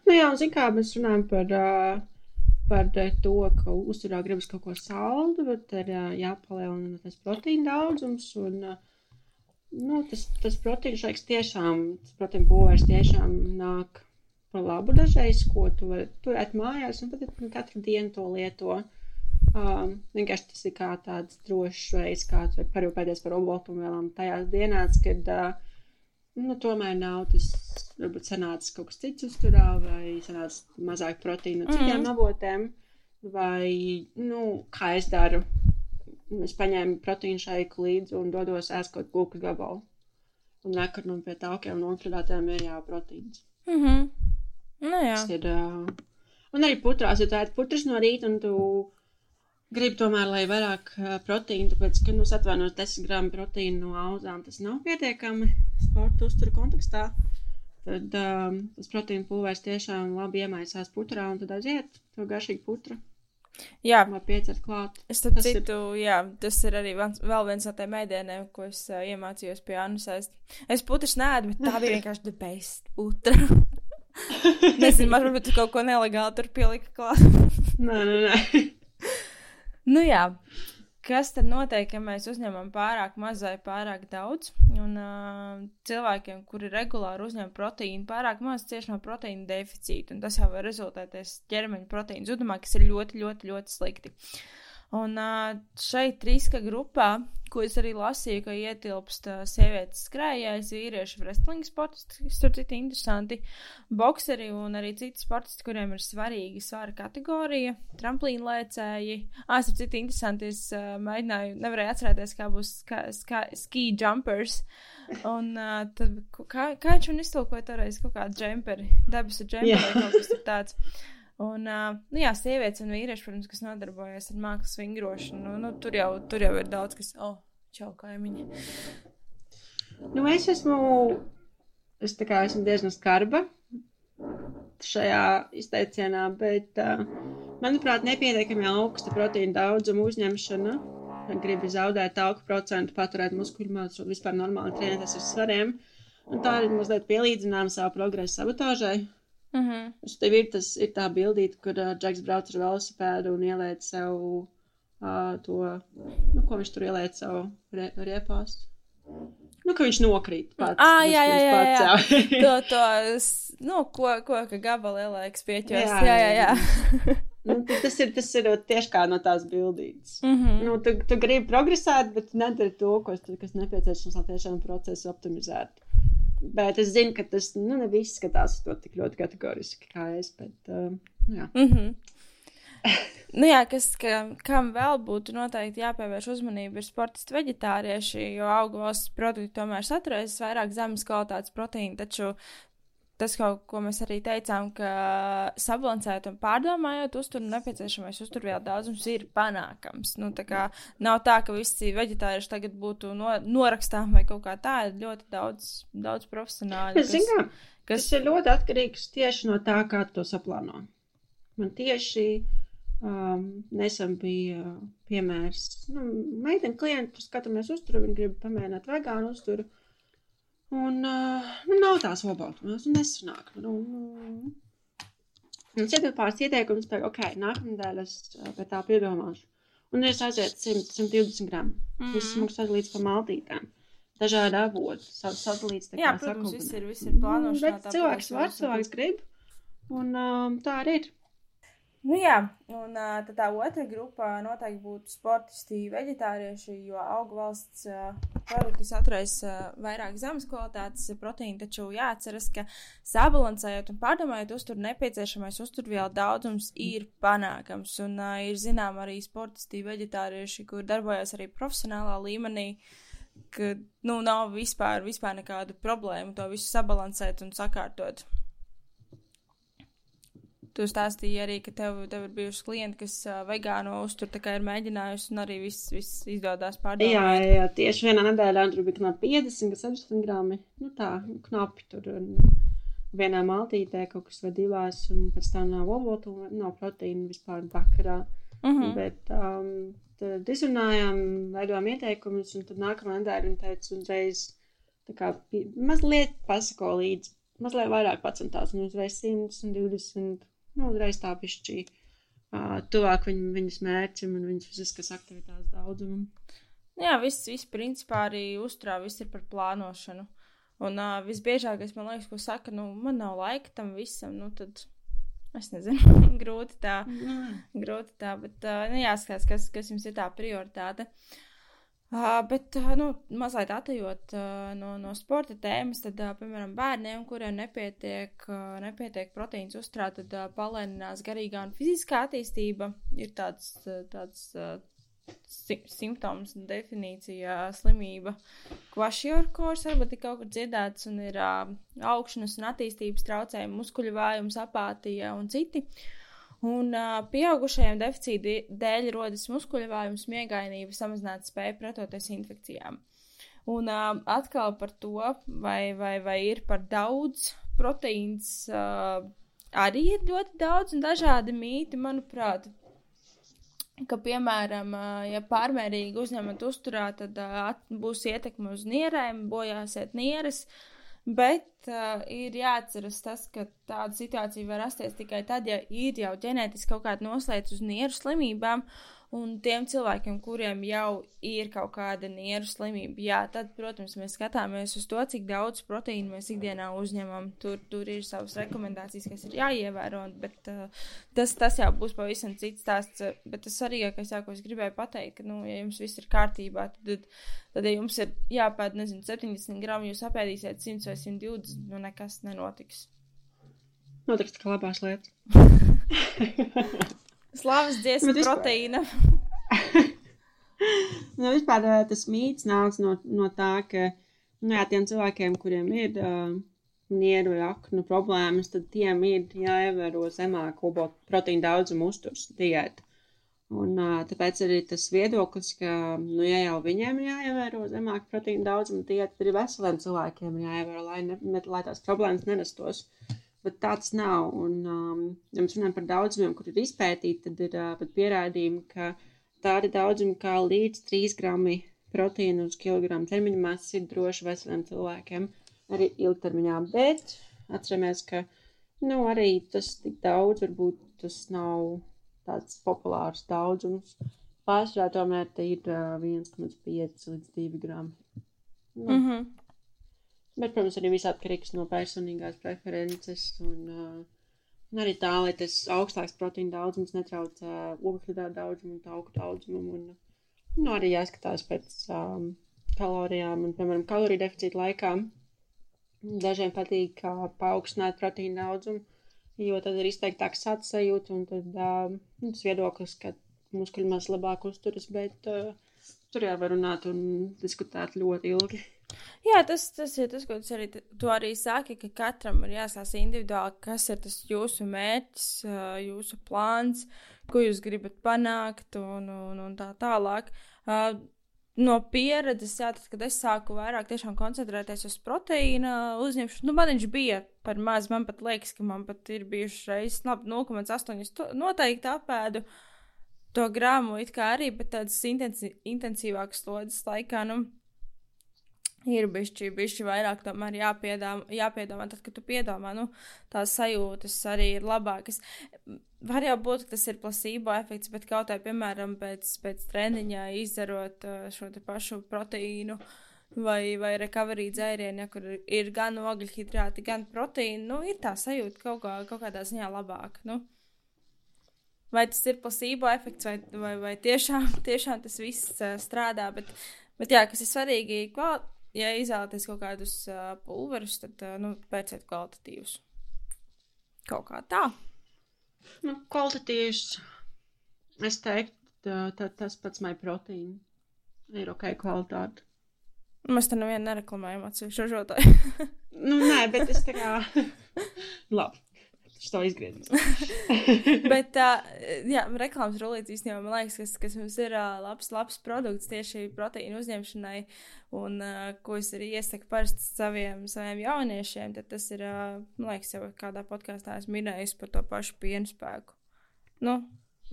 Nu jā, un zin kā mēs runājam par. Par to, ka uzturā gribas kaut ko saldu, bet ir jāpalielina tas proteīna daudzums. Un, nu, tas, tas proteīns šaiks tiešām, tas proteīna pulveris tiešām nāk par labu dažreiz, ko tu vari turēt mājās un pat katru dienu to lieto. Um, vienkārši tas ir kā tāds drošs veids, kā parūpēties par oboltumvielām tajās dienās, kad uh, nu, tomēr nav tas, varbūt sanācis kaut kas cits uzturā, vai sanācis mazāk proteīnu no citiem mm. avotiem, vai, nu, kā es daru. Es paņēmu proteīnu šaiku līdzi un dodos ēst kaut kūku gabalu. Un nekad man pie taukiem un otrādātēm ir jā proteīns. Mhm. Mm nu jā. Tas ir, uh, un arī putrās, ja tā ir putras no rīta un tu gribi tomēr, lai vairāk proteīnu, tāpēc, ka, nu, atvainos 10 gramu proteīnu no auzām, tas nav pietiekami sporta uzturu kontekstā, tad um, tas proteīna pulveris tiešām labi iemaisās putrā un tad aiziet to garšīgu putru. Jā. Es tam citu, ir... jā, tas ir arī vans, vēl viens no tiem mēdieniem, ko es uh, iemācījos pie Annas. Es putras nēdu, bet tā bija vienkārši the best putra. Nezinu, varbūt tu kaut ko nelegāli tur pielika klāt. nē, nē, nē. Nu jā, kas tad notiek, ja mēs uzņemam pārāk maz vai pārāk daudz? Un uh, cilvēkiem, kuri regulāri uzņem proteīnu, pārāk maz cieši no proteīna deficīta, un tas jau var rezultēties ķermeņa proteīna zudumā, kas ir ļoti, ļoti, ļoti slikti. Un šeit riska grupā, ko es arī lasīju, ka ietilpst sievietes skrējējas, vīrieši wrestling sportisti, kas tur citi interesanti, bokseri un arī citi sportisti, kuriem ir svarīga svara kategorija, tramplīna lēcēji. Es ar citi interesanti, es mēģināju, nevarēju atcerēties, kā būs ska, ska, ski jumpers. Un tad, kā, kā viņš man iztulkoja toreiz kaut kādu džemperi, debesu džemperi yeah. vai kaut kas tāds. Un, uh, nu, jā, sievietes un vīrieši, protams, kas nodarbojas ar mākslas vingrošanu, nu, tur, jau, tur jau ir daudz, kas, oh, čau, kaimiņi. Nu, es esmu, es tā kā esmu diezgan skarba šajā izteicienā, bet, uh, manuprāt, nepietiekami augsta proteīna daudzuma uzņemšana. Gribu zaudēt augu procentu, paturēt muskuļu masu un vispār normāli trenēties ar svariem. Un tā ir mazliet pielīdzināma savu progresu sabotāžai. Mm -hmm. Uz tev ir, tas, ir tā bildīte, kur uh, Džeks brauc ar velosipēdu un ieliec sev uh, to, nu, ko viņš tur ieliec sev re, riepās. Nu, ka viņš nokrīt pats. Ah, jā, jā, jā. jā. jā. to, to, nu, ko, ko ka gabala ielieks pieķers. Jā, jā, jā. jā. nu, tas, ir, tas ir tieši kā no tās bildītes. Mm -hmm. nu, tu, tu gribi progresēt, bet nedari to, kas, kas nepieciešams, lai tiešām procesu optimizētu. Bet es zinu, ka tas nu, ne viss skatās to tik ļoti kategoriski kā es. Bet, uh, jā. Mm -hmm. nu jā, kas, ka, kam vēl būtu noteikti jāpievērš uzmanība, ir sportisti veģetārieši, jo augu valsts produkti tomēr saturēs vairāk zemes kvalitātes proteīnu, taču tas, ko, ko mēs arī teicām, ka sabalansējot un pārdomājot, uzturu nepieciešamais uzturvielu daudzums ir panākams. Nu, tā kā, nav tā, ka visi veģetārieši tagad būtu no, norakstām vai kaut kā tā, ir ļoti daudz, daudz profesionāļu. Es zinu, kas... tas ir ļoti atkarīgs tieši no tā, kā to saplāno. Man tieši um, nesen bija piemērs, nu, meitene klientu, skatāmies uzturu, viņa grib pamēģināt vegānu uzturu. Un uh, nu, nav tās obaltumās, un nesanāk. Nu, nu. Un šeit ir pāris ieteikums, ka, ok, nākamnedēļ es pie tā piedomāšu. Un es aizietu 100, 120 gramu. Mm. Viss mums sadalīts pa maltītēm. Dažādi avoti, sadalīts tā kā Jā, protams, viss ir, viss ir plānošanā. Bet cilvēks var, cilvēks grib. Un um, tā arī ir. Nu, jā, un uh, tā otra grupa noteikti būtu sportisti, vegetārieši, jo augu valsts produkti saturēs uh, vairāk zemes kvalitātes proteīnu, taču jāatceras, ka sabalansējot un pārdomājot uzturu nepieciešamais uzturvielu daudzums ir panākams, un ir zinām arī sportisti, vegetārieši, kur darbojas arī profesionālā līmenī, ka, nu, nav vispār, vispār nekādu problēmu to visu sabalansēt un sakārtot. Tu stāstīji arī, ka tev, tev ir bijuši klienti, kas uh, vegāno uzturu ir mēģinājusi, un arī viss, viss izdodas pārdomāt. Jā, jā, tieši vienā nedēļā tur bija knapi 50, 60 grami. Nu tā, knapi tur. Vienā maltītē kaut kas vai divās, un pēc tam nav olotu, nav proteīna vispār bakarā. Uh mhm. -huh. Bet um, tad izrunājām, veidojām ieteikumus, un tad nākamā nedēļa viņa teica uzreiz, tā kā mazliet pasako līdzi, mazliet vairāk pacentās, un uzreiz 120 nu, uzreiz tā pišķī uh, tuvāk viņ, viņas mērķim un viņas fiziskas aktivitātes daudzumam. Jā, viss, viss principā arī uzturā, viss ir par plānošanu. Un uh, visbiežākais, man liekas, ko saka, nu, man nav laika tam visam, nu, tad es nezinu, grūti tā, mm. grūti tā, bet uh, nu, jāskatās, kas, kas jums ir tā prioritāte. Uh, Uh, bet, uh, nu, mazliet atejot uh, no, no sporta tēmas, tad, piemēram, bērniem, kuriem nepietiek, nepietiek proteīns uzturēt, tad palēninās garīgā un fiziskā attīstība. Ir tāds, tāds si simptoms definīcijā slimība. Kvašiorkors varbūt ir kaut kur dzirdēts un ir augšanas un attīstības traucējumi, muskuļu vājums, apātija un citi. Uh, Un uh, pieaugušajiem deficīta dēļ rodas muskuļvājums, miegainība, samazināta spēja pretoties infekcijām. Un uh, atkal par to, vai, vai, vai ir par daudz proteīns, uh, arī ir ļoti daudz un dažādi mīti, manuprāt. Ka, piemēram, ja pārmērīgi uzņemat uzturā, tad uh, būs ietekme uz nierēm, bojāsiet nieres, uh, Bet uh, ir jāatceras tas, ka tāda situācija var rasties tikai tad, ja ir jau ģenētiski kaut kāda noslēdz uz nieru slimībām, un tiem cilvēkiem, kuriem jau ir kaut kāda nieru slimība, jā, tad, protams, mēs skatāmies uz to, cik daudz proteīnu mēs ikdienā uzņemam. Tur, tur ir savas rekomendācijas, kas ir jāievēro, bet uh, tas, tas jau būs pavisam cits stāsts. Bet tas svarīgākais, jā, ko es gribēju pateikt, ka, nu, ja jums viss ir kārtībā, tad Tad, ja jums ir jāpēd, nezinu, 70 gramu, jūs apēdīsiet 100 vai 120, nu nekas nenotiks. Notiks kā labās lietas. Slavas dziesmu proteīna. nu, vispār tas mīts nāks no, no tā, ka, nu jā, tiem cilvēkiem, kuriem ir uh, nieru vai aknu problēmas, tad tiem ir jāievēro zemāk proteīna daudzuma uzturs diēta. Un, tāpēc arī tas viedoklis, ka, nu, ja jau viņiem ir jāievēro zemāk proteīna daudzuma diēta, tad arī veseliem cilvēkiem ir jāievēro, lai, ne, lai tās problēmas nerastos. Bet tā tas nav. Un, um, ja mēs runājam par daudzumiem, kur ir izpētīti, tad ir uh, pierādījumi, ka tādi daudzumi kā līdz 3 grami proteīna uz kilogramu ķermeņa masas ir droši veseliem cilvēkiem arī ilgtermiņā. Bet atceramies, ka nu, arī tas tik daudz varbūt tas nav tāds populārs daudzums. Pārsvarā tomēr ir uh, 1,5 līdz 2 gramu. Nu. Mm -hmm. Bet, protams, arī viss atkarīgs no personīgās preferences un, uh, un arī tā, lai tas augstāks proteīna daudzums netraucē uh, ogļu daudzumu un tauku daudzumam. Un, nu, arī jāskatās pēc um, kalorijām un, piemēram, kaloriju deficīta laikā. Dažiem patīk uh, paaugstināt proteīna daudzumu, jo tad ir izteiktāks atsajūta un tad uh, tas viedoklis, ka muskuļi maz labāk uzturas, bet uh, tur jau var runāt un diskutēt ļoti ilgi. Jā, tas, tas ir tas, ko tu arī, tu arī saki, ka katram ir jāsaka individuāli, kas ir tas jūsu mērķis, jūsu plāns, ko jūs gribat panākt un, un, un tā tālāk. No pieredzes, jā, tad, kad es sāku vairāk koncentrēties uz proteīna uzņemšanu, nu, man viņš bija par maz. Man pat liekas, ka man pat ir bijušas reizes 0,8 noteikti apēdu to grāmu, it kā arī, bet tādas intensīvākas slodzes laikā. Nu, ir bišķi, bišķi vairāk tomēr jāpiedomā, jāpiedomā tad, kad tu piedomā, nu, tās sajūtas arī ir labākas. Var jau būt, ka tas ir placebo efekts, bet kaut kā, piemēram, pēc, pēc treniņa izdarot uh, šo pašu proteīnu vai, vai recovery dzērienu, ja, kur ir gan ogļhidrāti, gan proteīni, nu, ir tā sajūta kaut, kā, kaut kādā ziņā labāka. Nu. Vai tas ir placebo efekts, vai, vai, vai tiešām, tiešām tas viss uh, strādā, bet, bet jā, kas ir svarīgi, kval ja izvēlaties kaut kādus uh, pulverus, tad uh, nu, pērciet kvalitatīvus. Kaut kā tā. Nu, kvalitatīvs. Es teiktu, tā, tā, tas pats maisa proteīna ir ok kvalitāte. Mēs tam nevienu nereklamējam atsevišķu ražotāju. nu, nē, bet es tā kā. Labi to izgriezīs. Bet, uh, jā, reklāmas rullītis īstenībā, man liekas, kas, kas mums ir uh, labs, labs produkts tieši proteīnu uzņemšanai, un uh, ko es arī iesaku parasti saviem, saviem jauniešiem, tad tas ir, uh, man liekas, jau kādā podkāstā esmu minējis par to pašu pienu spēku. Nu,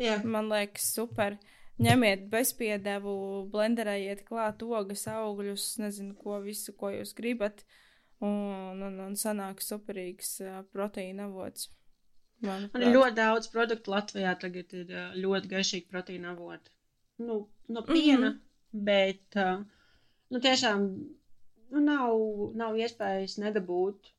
jā. Man liekas, super. Ņemiet bezpiedevu, blenderējiet klāt ogas, augļus, nezinu, ko visu, ko jūs gribat. Un, un, un sanāk superīgs proteīna avots. Man ir ļoti daudz produktu Latvijā, tagad ir ļoti garšīgi proteīna avoti. Nu, no piena, mm -hmm. bet uh, nu, tiešām nu, nav, nav iespējas nedabūt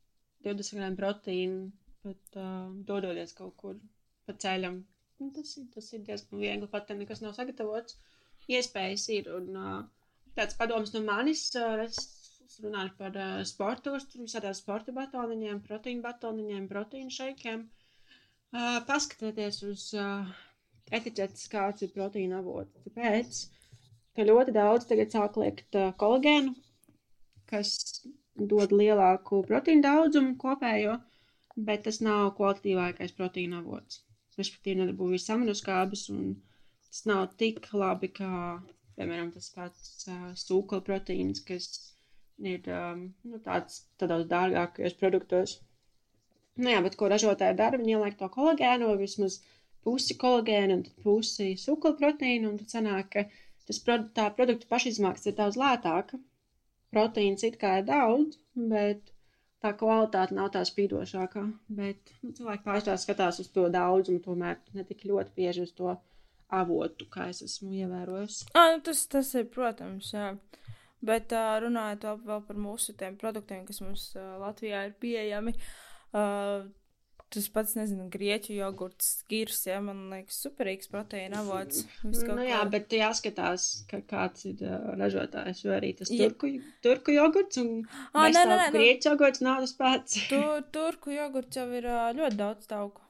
20 gramu proteīnu, pat uh, dodoties kaut kur pa ceļam. Nu, tas, ir, tas ir diezgan viegli, pat ja nekas nav sagatavots. Iespējas ir. Un, uh, tāds padoms no manis, uh, es runāju par uh, sportu, tur visādām sporta batoniņiem, proteīna batoniņiem, proteīna šeikiem. Uh, Uh, paskatieties uz uh, etiķetes, kāds ir proteīna avots. Tāpēc, ka ļoti daudz tagad sāk liekt uh, kolagēnu, kas dod lielāku proteīna daudzumu kopējo, bet tas nav kvalitatīvākais proteīna avots. Respektīvi, nedabū visu aminoskābes, un tas nav tik labi kā, piemēram, tas pats uh, sūkla proteīns, kas ir um, nu, tāds tādos dārgākajos produktos. Nu, jā, bet ko ražotāji dara? Viņi ieliek to kolagēnu, vai vismaz pusi kolagēna un pusi sūkļa proteīna. Un tad sanāk, ka tas, tā produkta pašizmaksas ir daudz lētāka. Proteīns it kā ir daudz, bet tā kvalitāte nav tā spīdošākā. Bet nu, cilvēki pārstāv skatās uz to daudzumu, tomēr ne tik ļoti bieži uz to avotu, kā es esmu ievērojis. Ah, nu tas, tas ir, protams, jā. Bet uh, runājot vēl par mūsu tiem produktiem, kas mums uh, Latvijā ir pieejami. Uh, Uh, Tas pats, nezinu, grieķu jogurts, skirs, ja man liekas, superīgs proteīna avots. Nu, jā, kā... bet jāskatās, ka kāds ir uh, ražotājs, jo arī tas turku, ja. turku jogurts un ah, nē, nē, nē, grieķu jogurts nav tas pats. tu, turku jogurts jau ir uh, ļoti daudz tauku.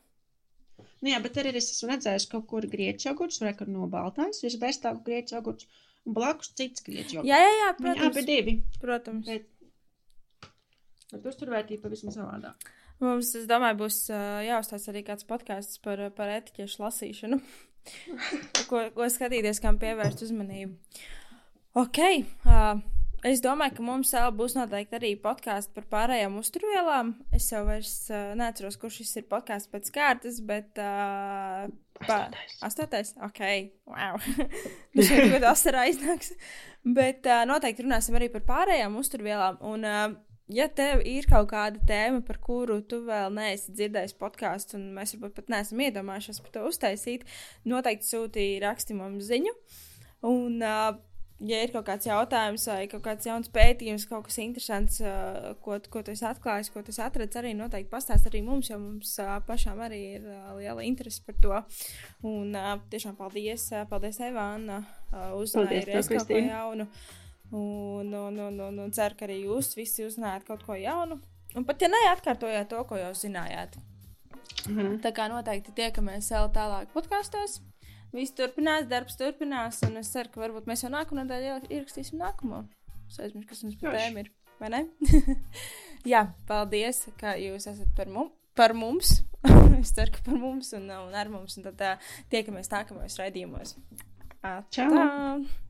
Nu, jā, bet arī es esmu redzējis kaut kur grieķu jogurts, vai kur no Baltājas, visbēstāku grieķu jogurts, un blakus cits grieķu jogurts. Jā, jā, jā, protams. Jā, bet divi. Protams. Bet, bet uzturvērtība pavisam savādāk. Mums, es domāju, būs jāuzstāsta arī kāds podkāsts par, par etiķešu lasīšanu, ko, ko skatīties, kam pievērst uzmanību. Ok, uh, es domāju, ka mums vēl būs noteikti arī podkāsts par pārējām uzturvielām. Es jau vairs uh, neatceros, kurš šis ir podkāsts pēc kārtas, bet. Uh, Astotais. Astotais? Ok, wow. Šeit kaut kāda asara aiznāks. Bet uh, noteikti runāsim arī par pārējām uzturvielām. Un, uh, ja tev ir kaut kāda tēma, par kuru tu vēl neesi dzirdējis podkāstu, un mēs varbūt pat neesam iedomājušies par to uztaisīt, noteikti sūtīja raksti mums ziņu. Un, uh, ja ir kaut kāds jautājums vai kaut kāds jauns pētījums, kaut kas interesants, uh, ko, ko tu esi atklājis, ko tu esi atradzis, arī noteikti pastāst arī mums, jo mums uh, pašām arī ir uh, liela interese par to. Un uh, tiešām paldies, uh, paldies Evāna, uh, uzzināja reiz kaut ko jaunu. Un, un, un, un, un ceru, ka arī jūs visi uzzinājāt kaut ko jaunu. Un pat ja neatkārtojāt to, ko jau zinājāt. Mhm. Tā kā noteikti tiekamies vēl tālāk podkāstos. Viss turpinās, darbs turpinās, un es ceru, ka varbūt mēs jau nākamā nedēļā ierakstīsim nākamo. Es aizmirsu, kas mums par tēmu ir. Vai ne? Jā, paldies, ka jūs esat par, mum, par mums. es ceru, ka par mums un, un ar mums. Un tad uh, tiekamies nākamajos raidījumos. Čau! Atā!